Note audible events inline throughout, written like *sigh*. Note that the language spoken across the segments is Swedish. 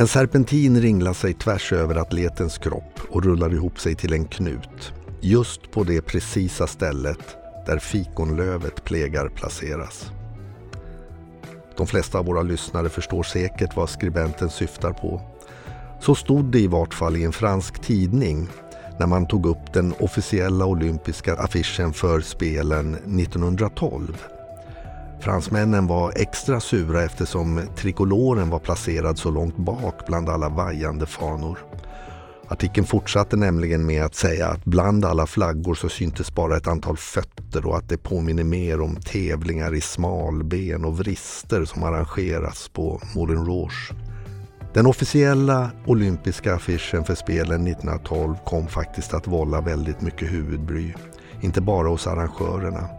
En serpentin ringlar sig tvärs över atletens kropp och rullar ihop sig till en knut. Just på det precisa stället där fikonlövet plegar placeras. De flesta av våra lyssnare förstår säkert vad skribenten syftar på. Så stod det i vart fall i en fransk tidning när man tog upp den officiella olympiska affischen för spelen 1912. Fransmännen var extra sura eftersom trikoloren var placerad så långt bak bland alla vajande fanor. Artikeln fortsatte nämligen med att säga att bland alla flaggor så syntes bara ett antal fötter och att det påminner mer om tävlingar i smalben och vrister som arrangeras på Moulin Rouge. Den officiella olympiska affischen för spelen 1912 kom faktiskt att vålla väldigt mycket huvudbry. Inte bara hos arrangörerna.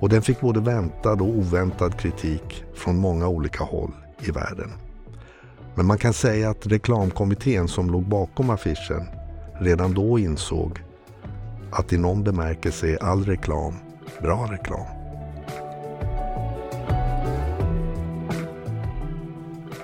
Och den fick både väntad och oväntad kritik från många olika håll i världen. Men man kan säga att reklamkommittén som låg bakom affischen redan då insåg att i någon bemärkelse är all reklam bra reklam.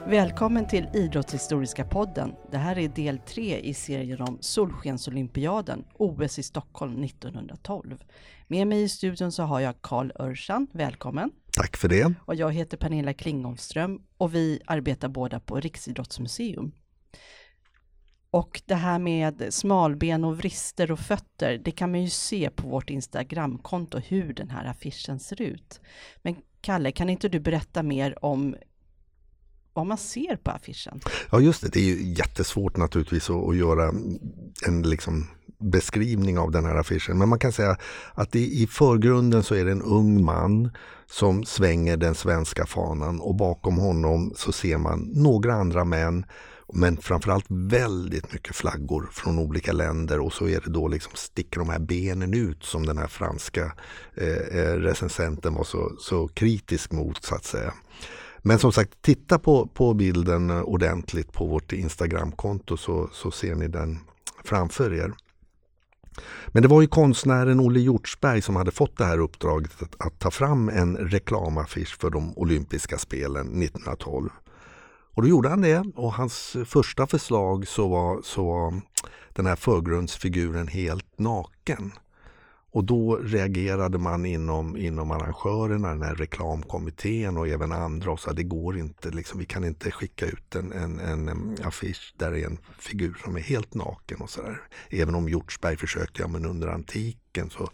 Välkommen till Idrottshistoriska podden. Det här är del tre i serien om Solskensolympiaden, OS i Stockholm 1912. Med mig i studion så har jag Karl Örsan, välkommen. Tack för det. Och jag heter Pernilla Klingholmström och vi arbetar båda på Riksidrottsmuseum. Och det här med smalben och vrister och fötter, det kan man ju se på vårt Instagramkonto hur den här affischen ser ut. Men Kalle, kan inte du berätta mer om vad man ser på affischen? Ja just det, det är ju jättesvårt naturligtvis att, att göra en liksom beskrivning av den här affischen. Men man kan säga att i, i förgrunden så är det en ung man som svänger den svenska fanan och bakom honom så ser man några andra män men framförallt väldigt mycket flaggor från olika länder och så är det då liksom sticker de här benen ut som den här franska eh, eh recensenten var så, så kritisk mot så att säga. Men som sagt, titta på, på bilden ordentligt på vårt Instagramkonto så, så ser ni den framför er. Men det var ju konstnären Olle Hjortsberg som hade fått det här uppdraget att, att ta fram en reklamaffisch för de olympiska spelen 1912. Och då gjorde han det och hans första förslag så var, så var den här förgrundsfiguren helt naken. Och då reagerade man inom, inom arrangörerna, den här reklamkommittén och även andra och sa det går inte, liksom, vi kan inte skicka ut en, en, en affisch där det är en figur som är helt naken och sådär. Även om Hjortsberg försökte, ja men under antiken så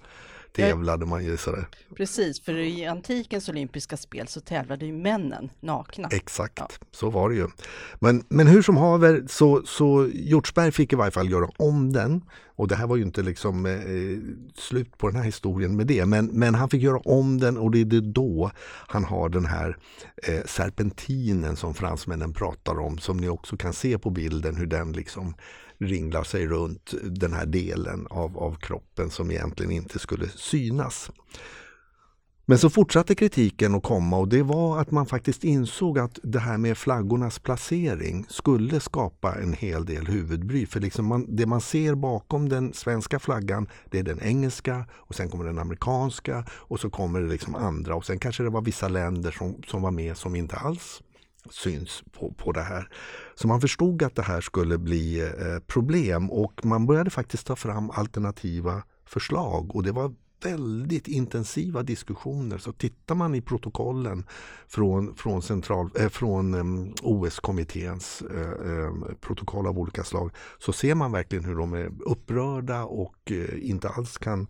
tävlade man ju sådär. Precis, för i antikens olympiska spel så tävlade ju männen nakna. Exakt, ja. så var det ju. Men, men hur som haver så, så Hjortsberg fick i varje fall göra om den. Och det här var ju inte liksom eh, slut på den här historien med det. Men, men han fick göra om den och det är då han har den här eh, serpentinen som fransmännen pratar om. Som ni också kan se på bilden hur den liksom ringlar sig runt den här delen av, av kroppen som egentligen inte skulle synas. Men så fortsatte kritiken att komma och det var att man faktiskt insåg att det här med flaggornas placering skulle skapa en hel del huvudbry. För liksom man, det man ser bakom den svenska flaggan det är den engelska och sen kommer den amerikanska och så kommer det liksom andra och sen kanske det var vissa länder som, som var med som inte alls syns på, på det här. Så man förstod att det här skulle bli eh, problem och man började faktiskt ta fram alternativa förslag och det var väldigt intensiva diskussioner. Så tittar man i protokollen från, från, central, eh, från eh, OS-kommitténs eh, eh, protokoll av olika slag så ser man verkligen hur de är upprörda och eh, inte alls kan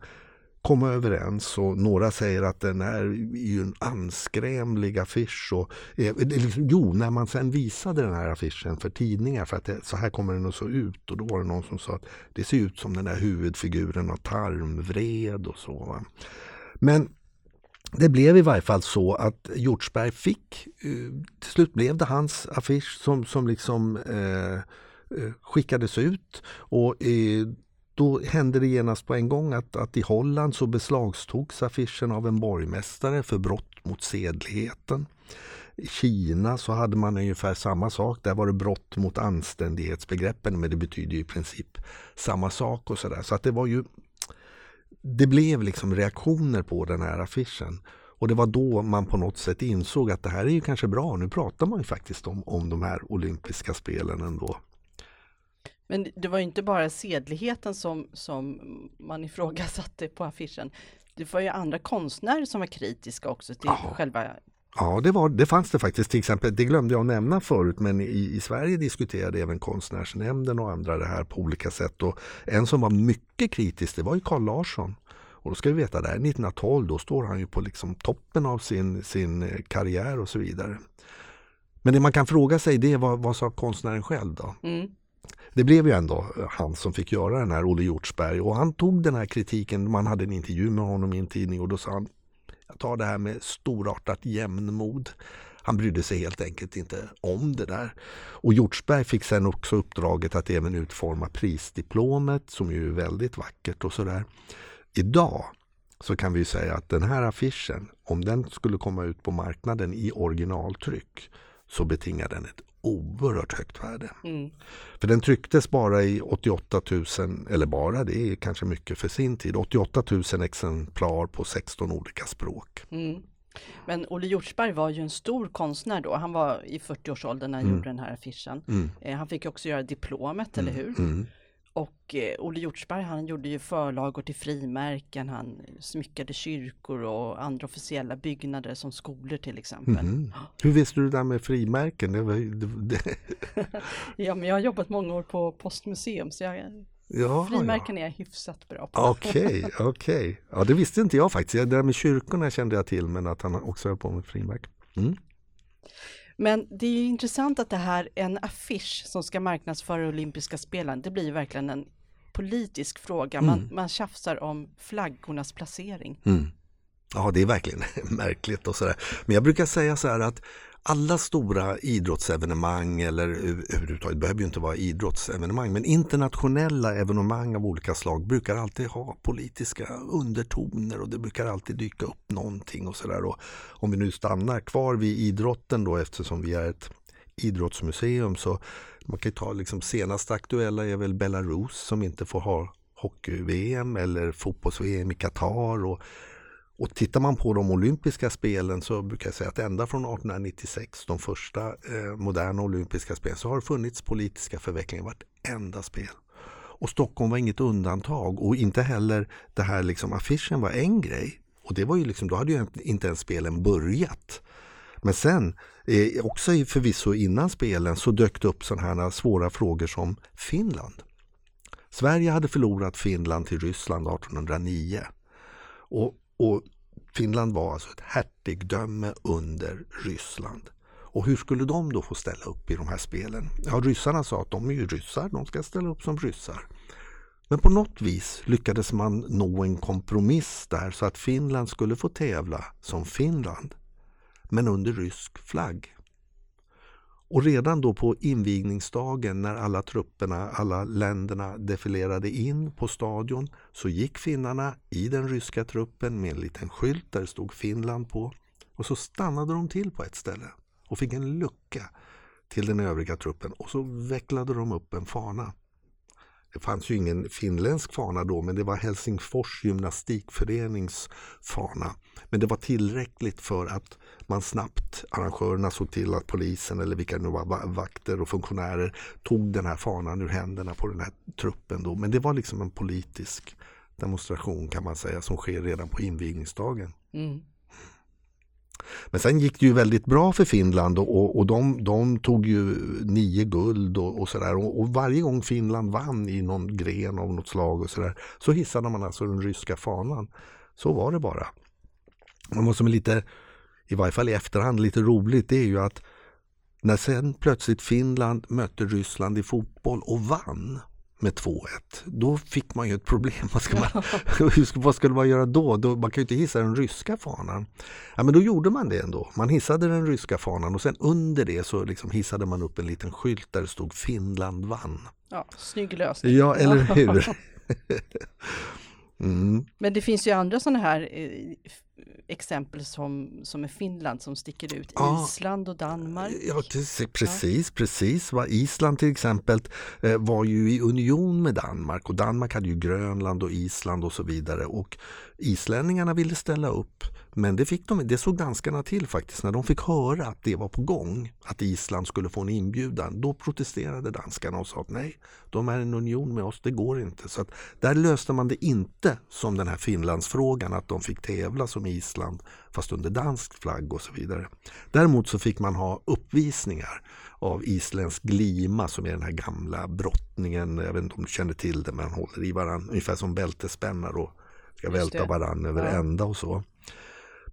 komma överens och några säger att den är ju en anskrämlig affisch. Och, eh, liksom, jo, när man sen visade den här affischen för tidningar för att det, så här kommer den att se ut och då var det någon som sa att det ser ut som den där huvudfiguren av tarmvred och så. Va? Men det blev i varje fall så att Hjortsberg fick, eh, till slut blev det hans affisch som, som liksom eh, eh skickades ut. Och eh, då hände det genast på en gång att, att i Holland så beslagtogs affischen av en borgmästare för brott mot sedligheten. I Kina så hade man ungefär samma sak. Där var det brott mot anständighetsbegreppen men det betyder i princip samma sak och sådär. Så att det var ju Det blev liksom reaktioner på den här affischen. Och det var då man på något sätt insåg att det här är ju kanske bra. Nu pratar man ju faktiskt om, om de här olympiska spelen ändå. Men det var ju inte bara sedligheten som, som man ifrågasatte på affischen. Det var ju andra konstnärer som var kritiska också till ja. själva Ja, det, var, det fanns det faktiskt. Till exempel, det glömde jag att nämna förut, men i, i Sverige diskuterade även Konstnärsnämnden och andra det här på olika sätt. Och en som var mycket kritisk, det var ju Carl Larsson. Och då ska vi veta, det här 1912, då står han ju på liksom toppen av sin, sin eh, karriär och så vidare. Men det man kan fråga sig det är vad, vad sa konstnären själv då? Mm. Det blev ju ändå han som fick göra den här, Olle Hjortsberg. Och han tog den här kritiken, man hade en intervju med honom i en tidning och då sa han jag tar det här med storartat jämnmod. Han brydde sig helt enkelt inte om det där. Och Hjortsberg fick sen också uppdraget att även utforma prisdiplomet som ju är väldigt vackert och sådär. Idag så kan vi säga att den här affischen, om den skulle komma ut på marknaden i originaltryck så betingar den ett oerhört högt värde. Mm. För den trycktes bara i 88 000, eller bara, det är kanske mycket för sin tid, 88 000 exemplar på 16 olika språk. Mm. Men Olle Hjortsberg var ju en stor konstnär då. Han var i 40-årsåldern när han mm. gjorde den här affischen. Mm. Eh, han fick också göra diplomet, eller mm. hur? Och eh, Olle Hjortsberg han gjorde ju förlagor till frimärken, han smyckade kyrkor och andra officiella byggnader som skolor till exempel. Mm. Hur visste du det där med frimärken? Det var, det, det. *laughs* ja, men jag har jobbat många år på postmuseum så jag, ja, frimärken ja. är jag hyfsat bra på. Okej, okay, *laughs* okej. Okay. Ja, det visste inte jag faktiskt. Det där med kyrkorna kände jag till, men att han också höll på med frimärken. Mm. Men det är intressant att det här är en affisch som ska marknadsföra olympiska spelen. Det blir verkligen en politisk fråga. Man, mm. man tjafsar om flaggornas placering. Mm. Ja, det är verkligen *laughs* märkligt och sådär. Men jag brukar säga så här att alla stora idrottsevenemang eller överhuvudtaget, det behöver ju inte vara idrottsevenemang, men internationella evenemang av olika slag brukar alltid ha politiska undertoner och det brukar alltid dyka upp någonting och sådär. Om vi nu stannar kvar vid idrotten då eftersom vi är ett idrottsmuseum så man kan ta liksom senaste aktuella är väl Belarus som inte får ha hockey-VM eller fotbolls-VM i Qatar och och tittar man på de olympiska spelen så brukar jag säga att ända från 1896, de första eh, moderna olympiska spelen, så har det funnits politiska förvecklingar i vartenda spel. Och Stockholm var inget undantag och inte heller det här liksom affischen var en grej. Och det var ju liksom, då hade ju inte ens spelen börjat. Men sen, eh, också förvisso innan spelen, så dök det upp sådana här svåra frågor som Finland. Sverige hade förlorat Finland till Ryssland 1809. Och och Finland var alltså ett hertigdöme under Ryssland. Och hur skulle de då få ställa upp i de här spelen? Ja, ryssarna sa att de är ju ryssar, de ska ställa upp som ryssar. Men på något vis lyckades man nå en kompromiss där så att Finland skulle få tävla som Finland, men under rysk flagg. Och redan då på invigningsdagen när alla trupperna, alla länderna defilerade in på stadion så gick finnarna i den ryska truppen med en liten skylt där det stod Finland på. Och så stannade de till på ett ställe och fick en lucka till den övriga truppen och så vecklade de upp en fana. Det fanns ju ingen finländsk fana då men det var Helsingfors gymnastikförenings fana. Men det var tillräckligt för att man snabbt, arrangörerna såg till att polisen eller vilka det nu var, vakter och funktionärer tog den här fanan ur händerna på den här truppen. Då. Men det var liksom en politisk demonstration kan man säga som sker redan på invigningsdagen. Mm. Men sen gick det ju väldigt bra för Finland och, och de, de tog ju nio guld och, och sådär. Och, och, varje gång Finland vann i någon gren av något slag och sådär så hissade man alltså den ryska fanan. Så var det bara. Men vad som lite, i varje fall i efterhand, lite roligt det är ju att när sen plötsligt Finland mötte Ryssland i fotboll och vann med 2-1. Då fick man ju ett problem. Vad, ska man, *laughs* vad skulle man göra då? då? Man kan ju inte hissa den ryska fanan. Ja, men då gjorde man det ändå. Man hissade den ryska fanan och sen under det så liksom hissade man upp en liten skylt där det stod Finland vann. Ja, snygg lösning. Ja, eller *laughs* hur? *laughs* mm. Men det finns ju andra sådana här eh, exempel som, som är Finland som sticker ut. Ja. Island och Danmark. Ja, precis, precis. Island till exempel eh, var ju i union med Danmark och Danmark hade ju Grönland och Island och så vidare och islänningarna ville ställa upp men det, fick de, det såg danskarna till faktiskt när de fick höra att det var på gång, att Island skulle få en inbjudan. Då protesterade danskarna och sa att nej, de är en union med oss, det går inte. Så att där löste man det inte som den här Finlandsfrågan, att de fick tävla som Island fast under dansk flagg och så vidare. Däremot så fick man ha uppvisningar av isländsk glima som är den här gamla brottningen, jag vet inte om du känner till det, men håller i varandra ungefär som bältesspännar och ska välta varandra över ja. ända och så.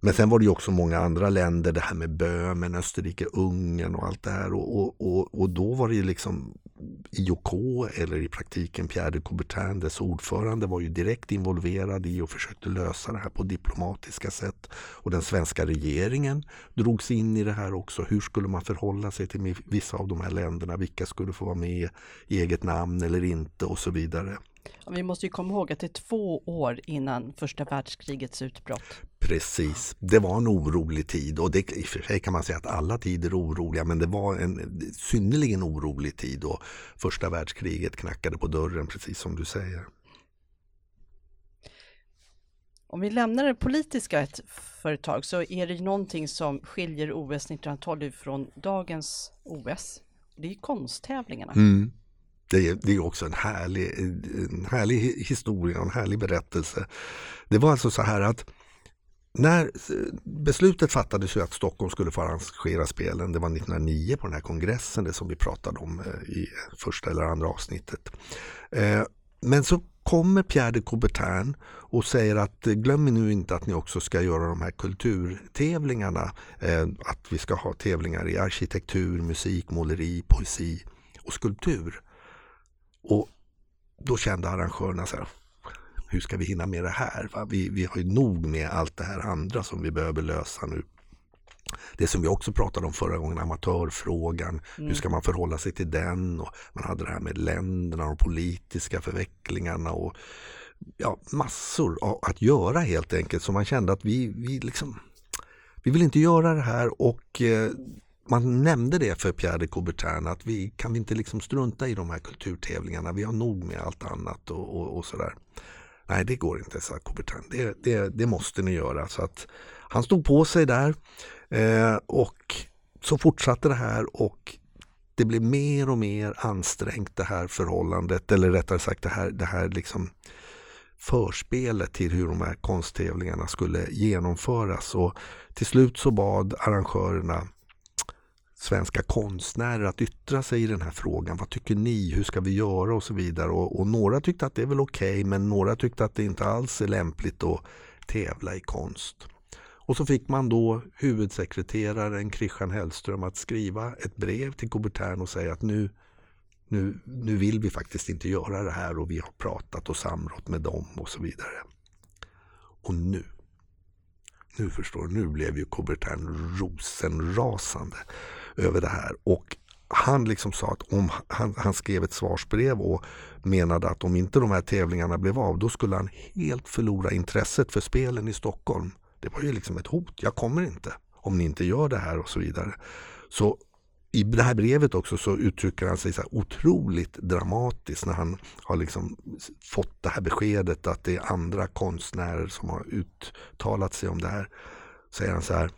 Men sen var det ju också många andra länder, det här med Böhmen, Österrike, Ungern och allt det här. Och, och, och, och då var det ju liksom IOK, eller i praktiken Pierre de Coubertin, dess ordförande, var ju direkt involverad i och försökte lösa det här på diplomatiska sätt. Och den svenska regeringen drogs in i det här också. Hur skulle man förhålla sig till vissa av de här länderna? Vilka skulle få vara med i eget namn eller inte och så vidare. Vi måste ju komma ihåg att det är två år innan första världskrigets utbrott. Precis, det var en orolig tid och det, i och för sig kan man säga att alla tider är oroliga men det var en synnerligen orolig tid och första världskriget knackade på dörren precis som du säger. Om vi lämnar det politiska ett företag så är det någonting som skiljer OS 1912 från dagens OS. Det är konsttävlingarna. Mm. Det är, det är också en härlig, en härlig historia, en härlig berättelse. Det var alltså så här att när beslutet fattades ju att Stockholm skulle få arrangera spelen, det var 1909 på den här kongressen, det som vi pratade om eh, i första eller andra avsnittet. Eh, men så kommer Pierre de Coubertin och säger att eh, glöm nu inte att ni också ska göra de här kulturtävlingarna. Att vi ska ha tävlingar i arkitektur, musik, måleri, poesi och skulptur. Och då kände arrangörerna så här, hur ska vi hinna med det här? Vi, vi har ju nog med allt det här andra som vi behöver lösa nu. Det som vi också pratade om förra gången, amatörfrågan. Mm. Hur ska man förhålla sig till den? Och man hade det här med länderna och politiska förvecklingarna och ja, massor att göra helt enkelt. Så man kände att vi, vi liksom vi vill inte göra det här och eh, man nämnde det för Pierre de Coubertin att vi kan vi inte liksom strunta i de här kulturtävlingarna. Vi har nog med allt annat och, och, och sådär. Nej, det går inte, sa Coubertin. Det, det, det, måste ni göra. Så att han stod på sig där eh, och så fortsatte det här och det blev mer och mer ansträngt det här förhållandet eller rättare sagt det här, det här liksom förspelet till hur de här konsttävlingarna skulle genomföras. Och till slut så bad arrangörerna svenska konstnärer att yttra sig i den här frågan. Vad tycker ni? Hur ska vi göra? Och så vidare. Och, och några tyckte att det är väl okej okay, men några tyckte att det inte alls är lämpligt att tävla i konst. Och så fick man då huvudsekreteraren Christian Hellström att skriva ett brev till Coubertin och säga att nu, nu, nu vill vi faktiskt inte göra det här och vi har pratat och samrått med dem och så vidare. Och nu, nu förstår du, nu blev ju Coubertin rosenrasande över det här. Och han liksom sa att om han, han skrev ett svarsbrev och menade att om inte de här tävlingarna blev av då skulle han helt förlora intresset för spelen i Stockholm. Det var ju liksom ett hot. Jag kommer inte om ni inte gör det här och så vidare. Så i det här brevet också så uttrycker han sig så otroligt dramatiskt när han har liksom fått det här beskedet att det är andra konstnärer som har uttalat sig om det här. Säger han så här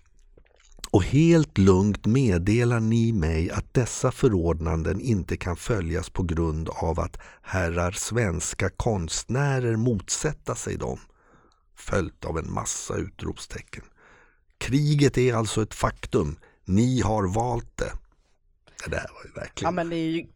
och helt lugnt meddelar ni mig att dessa förordnanden inte kan följas på grund av att herrar svenska konstnärer motsätta sig dem. Följt av en massa utropstecken. Kriget är alltså ett faktum. Ni har valt det. Det där var ju verkligen... Ja men det är ju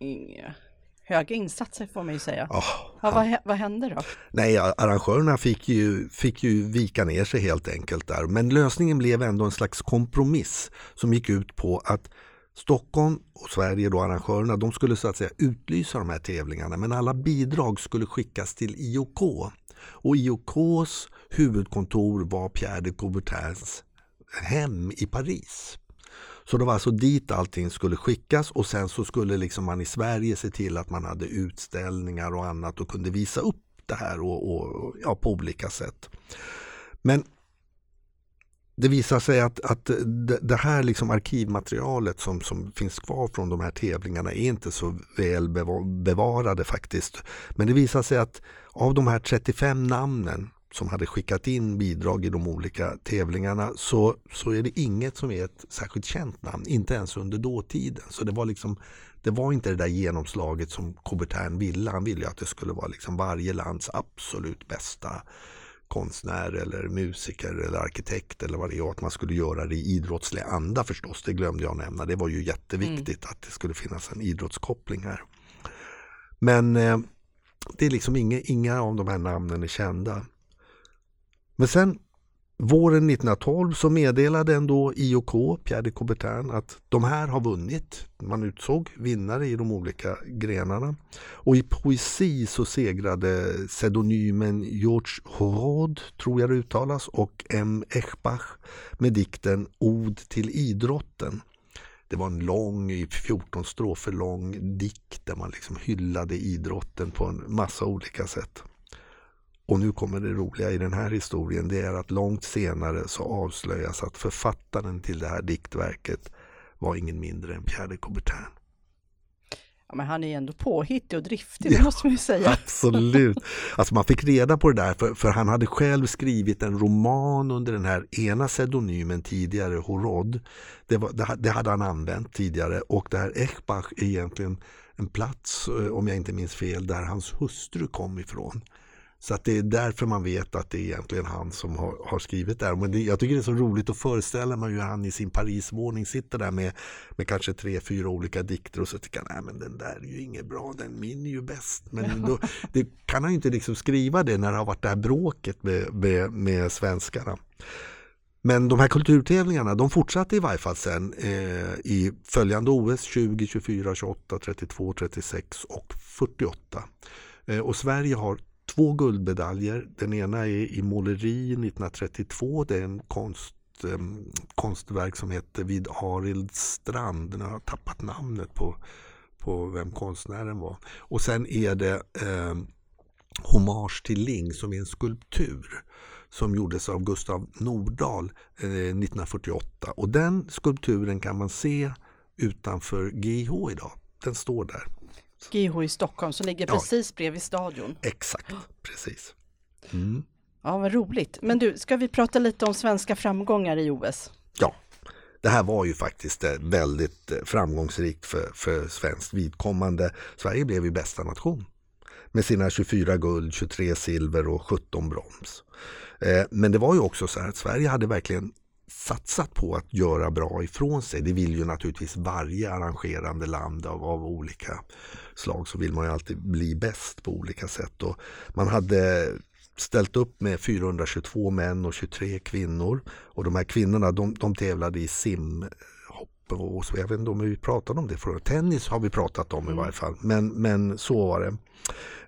höga insatser får man ju säga. Oh, ja, vad, vad hände då? Nej, arrangörerna fick ju, fick ju vika ner sig helt enkelt där. Men lösningen blev ändå en slags kompromiss som gick ut på att Stockholm och Sverige, då arrangörerna, de skulle så att säga utlysa de här tävlingarna men alla bidrag skulle skickas till IOK. Och IOKs huvudkontor var Pierre de Coubertins hem i Paris. Så det var alltså dit allting skulle skickas och sen så skulle liksom man i Sverige se till att man hade utställningar och annat och kunde visa upp det här och, och ja, på olika sätt. Men det visar sig att, att det, här liksom arkivmaterialet som, som finns kvar från de här tävlingarna är inte så väl bevarade faktiskt. Men det visar sig att av de här 35 namnen som hade skickat in bidrag i de olika tävlingarna så, så är det inget som är ett särskilt känt namn, inte ens under dåtiden. Så det var liksom det var inte det där genomslaget som Coubertin ville. Han ville att det skulle vara liksom varje lands absolut bästa konstnär eller musiker eller arkitekt eller vad det är. Att man skulle göra det i idrottslig anda förstås. Det glömde jag nämna. Det var ju jätteviktigt mm. att det skulle finnas en idrottskoppling här. Men eh, det är liksom inga, inga av de här namnen är kända. Men sen Våren 1912 så meddelade ändå IOK, Pierre de Coubertin, att de här har vunnit. Man utsåg vinnare i de olika grenarna. Och i poesi så segrade pseudonymen George Horod, tror jag det uttalas, och M. Echbach med dikten Od till idrotten. Det var en lång, 14 strofer lång dikt där man liksom hyllade idrotten på en massa olika sätt. Och nu kommer det roliga i den här historien. Det är att långt senare så avslöjas att författaren till det här diktverket var ingen mindre än Pierre de Coubertin. Ja, men han är ju ändå påhittig och driftig, det ja, måste man ju säga. Absolut. Alltså man fick reda på det där, för, för, han hade själv skrivit en roman under den här ena pseudonymen tidigare, Horod. Det, var, det, det, hade han använt tidigare och det här Echbach är egentligen en plats, eh, om jag inte minns fel, där hans hustru kom ifrån. Så att det är därför man vet att det är egentligen han som har, har skrivit det här. Men det, jag tycker det är så roligt att föreställa mig hur han i sin Parisvåning sitter där med, med kanske tre, fyra olika dikter och så tycker han, nej men den där är ju inget bra, den min är ju bäst. Men då, *laughs* det kan han ju inte liksom skriva det när det har varit det här bråket med, med, med svenskarna. Men de här kulturtävlingarna de fortsatte i varje fall sen eh, i följande OS 20, 24, 28, 32, 36 och 48. Eh, och Sverige har två guldmedaljer. Den ena är i måleri 1932. Det är en konst, eh, konstverk som heter Vid Arild strand. Den har tappat namnet på, på vem konstnären var. Och sen är det eh, Hommage till Ling som är en skulptur som gjordes av Gustav Nordahl eh, 1948. Och den skulpturen kan man se utanför GH idag. Den står där. GH i Stockholm som ligger precis ja. bredvid stadion. Exakt, precis. Mm. Ja, vad roligt. Men du, ska vi prata lite om svenska framgångar i OS? Ja, det här var ju faktiskt eh, väldigt eh, framgångsrikt för, för svenskt vidkommande. Sverige blev ju bästa nation med sina 24 guld, 23 silver och 17 brons. Eh, men det var ju också så här att Sverige hade verkligen satsat på att göra bra ifrån sig. Det vill ju naturligtvis varje arrangerande land av, av olika slag så vill man ju alltid bli bäst på olika sätt. Och man hade ställt upp med 422 män och 23 kvinnor och de här kvinnorna de, de tävlade i sim och så. Jag vet inte om vi pratade om det förut. Tennis har vi pratat om i mm. varje fall, men, men så var det.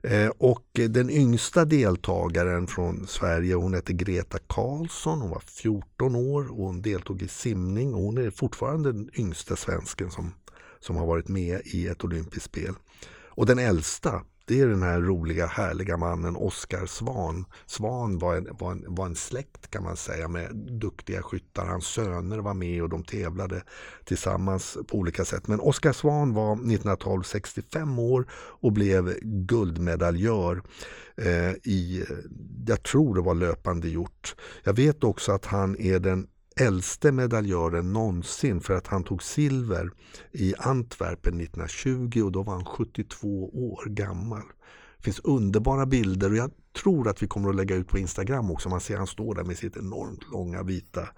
Eh, och den yngsta deltagaren från Sverige hon hette Greta Karlsson. Hon var 14 år och hon deltog i simning. Och hon är fortfarande den yngsta svensken som, som har varit med i ett olympiskt spel. Och den äldsta det är den här roliga härliga mannen Oskar Svan. Svan var en, var, en, var en släkt kan man säga med duktiga skyttar. Hans söner var med och de tävlade tillsammans på olika sätt. Men Oskar Svan var 1912 65 år och blev guldmedaljör eh, i, jag tror det var löpande gjort. Jag vet också att han är den äldste medaljören någonsin för att han tog silver i Antwerpen 1920 och då var han 72 år gammal. Det finns underbara bilder och jag tror att vi kommer att lägga ut på Instagram också. Man ser han står där med sitt enormt långa vita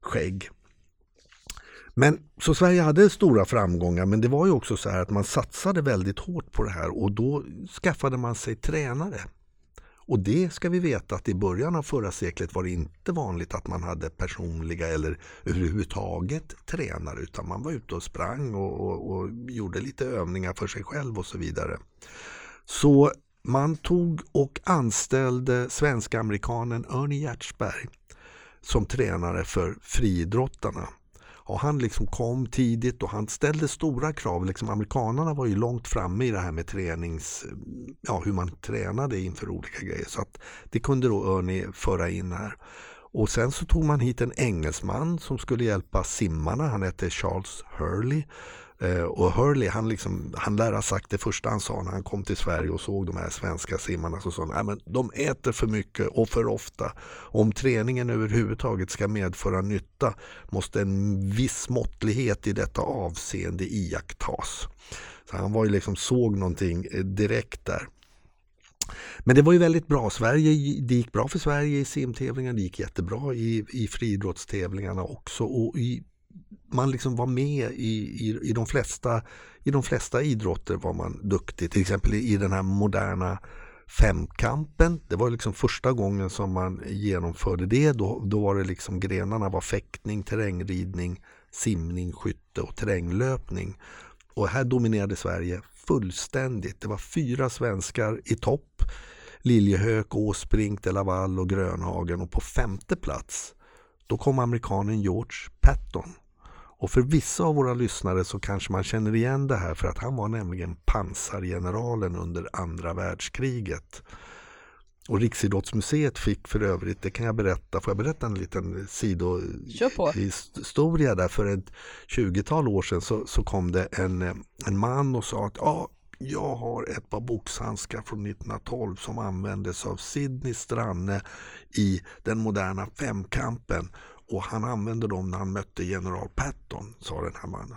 skägg. Men så Sverige hade stora framgångar men det var ju också så här att man satsade väldigt hårt på det här och då skaffade man sig tränare. Och det ska vi veta att i början av förra seklet var det inte vanligt att man hade personliga eller överhuvudtaget tränare utan man var ute och sprang och, och, och gjorde lite övningar för sig själv och så vidare. Så man tog och anställde svensk-amerikanen Ernie Hjertzberg som tränare för friidrottarna. Och han liksom kom tidigt och han ställde stora krav. Liksom amerikanerna var ju långt framme i det här med tränings, ja, hur man tränade inför olika grejer. Så att det kunde då Ernie föra in här. Och sen så tog man hit en engelsman som skulle hjälpa simmarna. Han hette Charles Hurley. Eh, och Hurley, han, liksom, han lär ha sagt det första han sa när han kom till Sverige och såg de här svenska simmarna. Så sa han, men de äter för mycket och för ofta. Om träningen överhuvudtaget ska medföra nytta måste en viss måttlighet i detta avseende iakttas. Så han var ju liksom, såg någonting eh, direkt där. Men det var ju väldigt bra. Sverige, det gick bra för Sverige i simtävlingar, det gick jättebra i, i friidrottstävlingarna också. Och i, man liksom var med i, i, i, de flesta, i de flesta idrotter var man duktig. Till exempel i den här moderna femkampen. Det var liksom första gången som man genomförde det. Då, då var det liksom grenarna var fäktning, terrängridning, simning, skytte och terränglöpning. Och här dominerade Sverige fullständigt. Det var fyra svenskar i topp. Liljehök, Åsbrink, De Laval och Grönhagen och på femte plats då kom amerikanen George Patton. Och för vissa av våra lyssnare så kanske man känner igen det här för att han var nämligen pansargeneralen under andra världskriget. Och Riksidrottsmuseet fick för övrigt, det kan jag berätta, får jag berätta en liten sidohistoria där för ett 20-tal år sedan så, så kom det en, en man och sa att ja, jag har ett par boxhandskar från 1912 som användes av Sidney Stranne i den moderna femkampen och han använde dem när han mötte general Patton, sa den här mannen.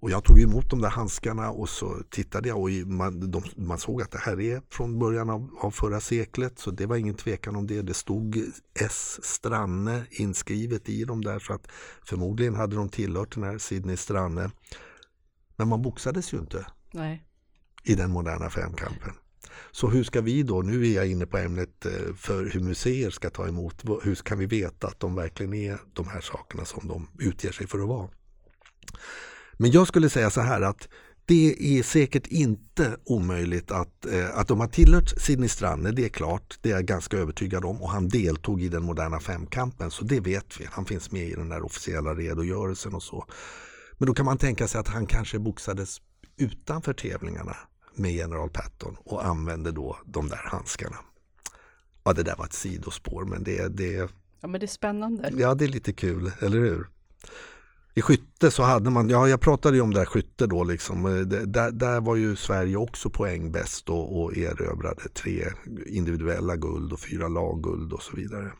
Och jag tog emot de där handskarna och så tittade jag och man, de, man såg att det här är från början av, av, förra seklet så det var ingen tvekan om det. Det stod S. Stranne inskrivet i dem där så att förmodligen hade de tillhört den här Sidney Stranne. Men man boxades ju inte Nej i den moderna femkampen. Så hur ska vi då, nu är jag inne på ämnet eh, för hur museer ska ta emot, hur kan vi veta att de verkligen är de här sakerna som de utger sig för att vara? Men jag skulle säga så här att det är säkert inte omöjligt att, eh, att de har tillhört Sidney Stranne, det är klart, det är jag ganska övertygad om och han deltog i den moderna femkampen så det vet vi, han finns med i den där officiella redogörelsen och så. Men då kan man tänka sig att han kanske boxades utanför tävlingarna med general Patton och använde då de där handskarna. Ja, det där var ett sidospår men det, det, ja, men det är spännande. Ja, det är lite kul, eller hur? I skytte så hade man, ja jag pratade ju om det här skytte då liksom, eh, där, där var ju Sverige också poäng bäst och, och erövrade tre individuella guld och fyra lagguld och så vidare.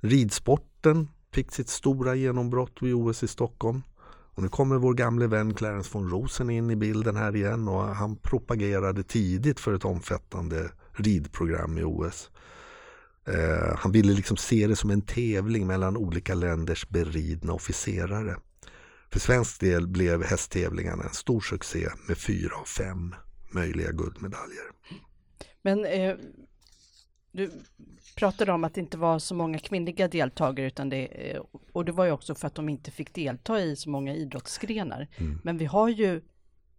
Ridsporten fick sitt stora genombrott vid OS i Stockholm. Och nu kommer vår gamle vän Clarence von Rosen in i bilden här igen och han propagerade tidigt för ett omfattande ridprogram i OS. Eh, han ville liksom se det som en tävling mellan olika länders beridna officerare. För svensk del blev hästtävlingarna en stor succé med fyra av fem möjliga guldmedaljer. Men eh, du pratade om att det inte var så många kvinnliga deltagare utan det, eh, och det var ju också för att de inte fick delta i så många idrottsgrenar. Mm. Men vi har ju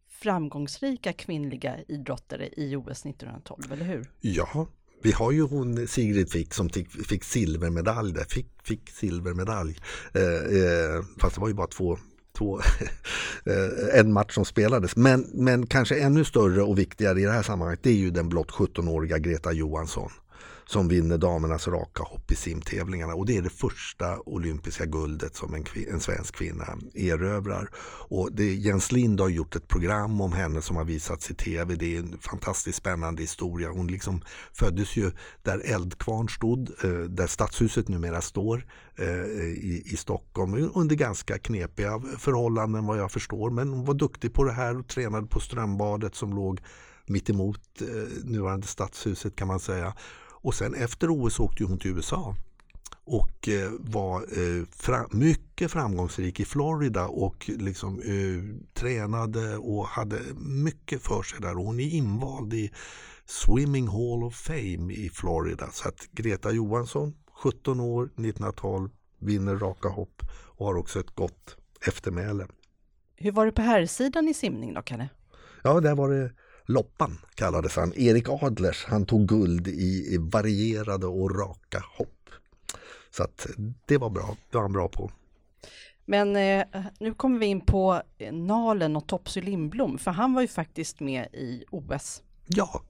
framgångsrika kvinnliga idrottare i OS 1912, eller hur? Ja, vi har ju hon Sigrid Fick som fick, silvermedalj där, fick, fick silvermedalj. Eh, eh, fast det var ju bara två, två *laughs* eh, en match som spelades. Men, men kanske ännu större och viktigare i det här sammanhanget det är ju den blott 17-åriga Greta Johansson som vinner damernas raka hopp i simtävlingarna och det är det första olympiska guldet som en, en svensk kvinna erövrar. Och det, Jens Lind har gjort ett program om henne som har visats i tv. Det är en fantastiskt spännande historia. Hon liksom föddes ju där Eldkvarn stod, eh, där stadshuset numera står eh, i, i Stockholm under ganska knepiga förhållanden vad jag förstår. Men hon var duktig på det här och tränade på Strömbadet som låg mitt emot eh, nuvarande stadshuset kan man säga. Och sen efter OS åkte hon till USA och eh, var eh, mycket framgångsrik i Florida och liksom eh, tränade och hade mycket för sig där. hon är invald i Swimming Hall of Fame i Florida. Så att Greta Johansson, 17 år, 1912, vinner raka hopp och har också ett gott eftermäle. Hur var det på herrsidan i simning då, Kalle? Ja, där var det Loppan kallades han. Erik Adlers, han tog guld i varierade och raka hopp. Så att det var bra, det var han bra på. Men eh, nu kommer vi in på Nalen och Topsy Lindblom, för han var ju faktiskt med i OS. Ja,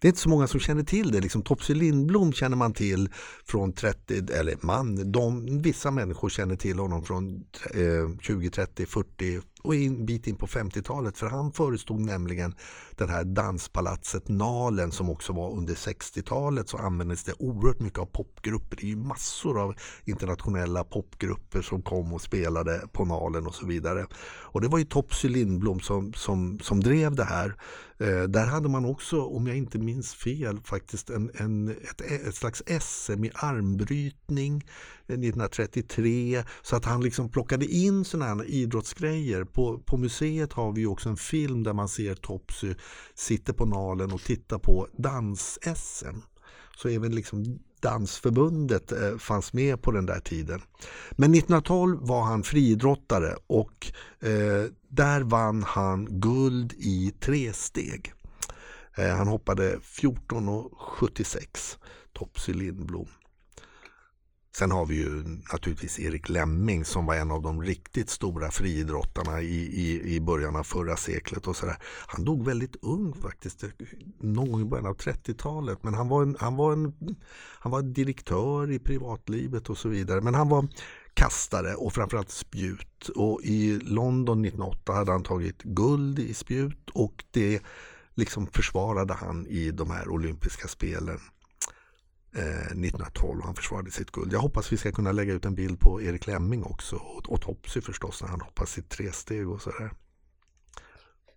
Det är inte så många som känner till det. Liksom, Topsy Lindblom känner man till från 30, eller man, de, vissa människor känner till honom från eh, 20, 30, 40 och en bit in på 50-talet för han förestod nämligen det här danspalatset Nalen som också var under 60-talet så användes det oerhört mycket av popgrupper. Det är ju massor av internationella popgrupper som kom och spelade på Nalen och så vidare. Och det var ju Topsy Lindblom som, som, som drev det här. Eh, där hade man också, om jag inte minns fel, faktiskt en, en, ett, ett slags SM i armbrytning 1933 så att han liksom plockade in sådana här idrottsgrejer. På, på museet har vi också en film där man ser Topsy sitter på Nalen och tittar på dans-SM. Så även liksom Dansförbundet eh, fanns med på den där tiden. Men 1912 var han friidrottare och eh, där vann han guld i tresteg. Eh, han hoppade 14,76 Topsy Lindblom. Sen har vi ju naturligtvis Erik Lemming som var en av de riktigt stora friidrottarna i, i, i början av förra seklet. och så där. Han dog väldigt ung faktiskt, någon gång i början av 30-talet. Men han var, en, han, var en, han var direktör i privatlivet och så vidare. Men han var kastare och framförallt spjut. Och i London 1908 hade han tagit guld i spjut och det liksom försvarade han i de här olympiska spelen 1912 eh, han försvarade sitt guld. Jag hoppas vi ska kunna lägga ut en bild på Erik Lemming också och, och Topsy förstås när han hoppar sitt tresteg och sådär.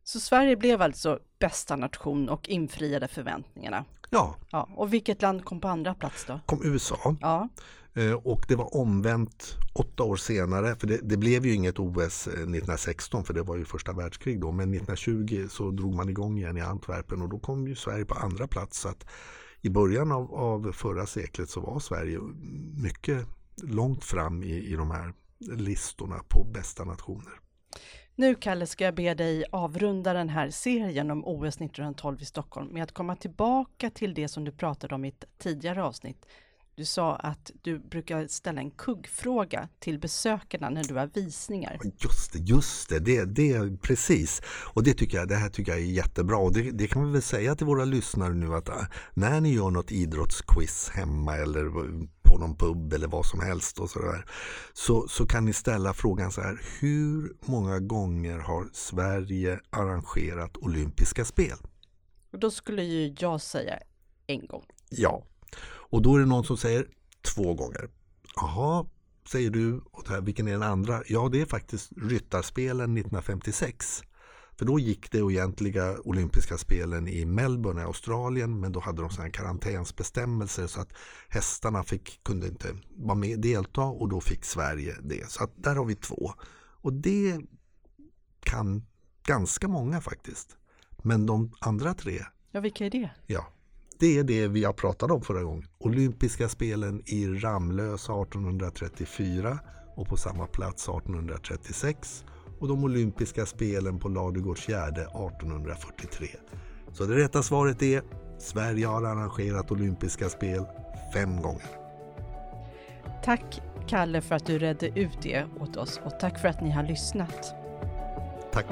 Så Sverige blev alltså bästa nation och infriade förväntningarna? Ja. ja. Och vilket land kom på andra plats då? Kom USA. Ja. Eh, och det var omvänt åtta år senare, för det, det, blev ju inget OS 1916 eh, för det var ju första världskrig då, men 1920 så drog man igång igen i Antwerpen och då kom ju Sverige på andra plats. Så att i början av, av förra seklet så var Sverige mycket långt fram i, i de här listorna på bästa nationer. Nu Kalle ska jag be dig avrunda den här serien om OS 1912 i Stockholm med att komma tillbaka till det som du pratade om i ett tidigare avsnitt, du sa att du brukar ställa en kuggfråga till besökarna när du har visningar. Just det, just det, det, det precis. Och det, tycker jag, det här tycker jag är jättebra. Och det, det kan vi väl säga till våra lyssnare nu att äh, när ni gör något idrottsquiz hemma eller på någon pub eller vad som helst och så, där, så, så kan ni ställa frågan så här. Hur många gånger har Sverige arrangerat olympiska spel? Och då skulle ju jag säga en gång. Ja, och då är det någon som säger två gånger. Jaha, säger du. Och här, vilken är den andra? Ja, det är faktiskt Ryttarspelen 1956. För då gick det egentliga olympiska spelen i Melbourne i Australien men då hade de sådana karantänsbestämmelser så att hästarna fick, kunde inte vara med delta och då fick Sverige det. Så att där har vi två. Och det kan ganska många faktiskt. Men de andra tre. Ja, vilka är det? Ja, det är det vi har pratat om förra gången. Olympiska spelen i Ramlösa 1834 och på samma plats 1836 och de olympiska spelen på Ladugårdsgärde 1843. Så det rätta svaret är Sverige har arrangerat olympiska spel fem gånger. Tack Kalle för att du redde ut det åt oss och tack för att ni har lyssnat. Tack.